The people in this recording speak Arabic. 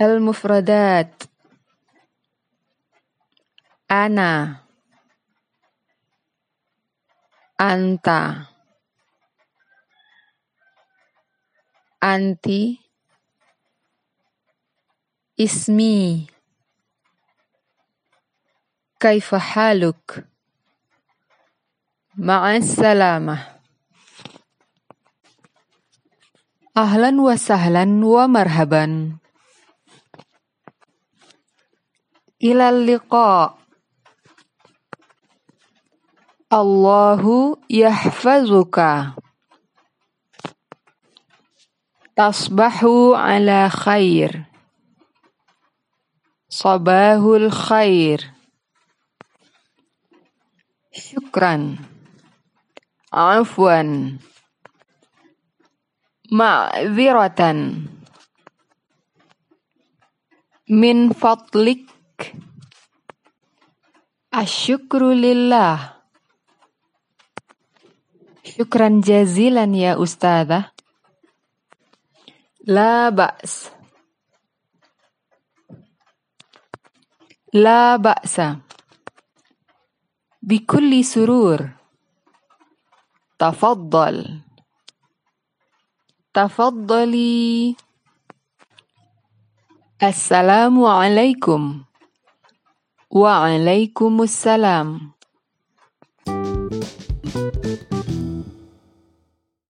المفردات. أنا. أنت. أنتِ. اسمي. كيف حالك؟ مع السلامة. أهلا وسهلا ومرحبا إلى اللقاء. الله يحفظك. تصبح على خير. صباح الخير. شكرا. عفوا. ma'dziratan min fadlik asyukru lillah syukran jazilan ya ustazah la ba's la ba'sa bikulli surur tafaddal تفضلي. السلام عليكم. وعليكم السلام.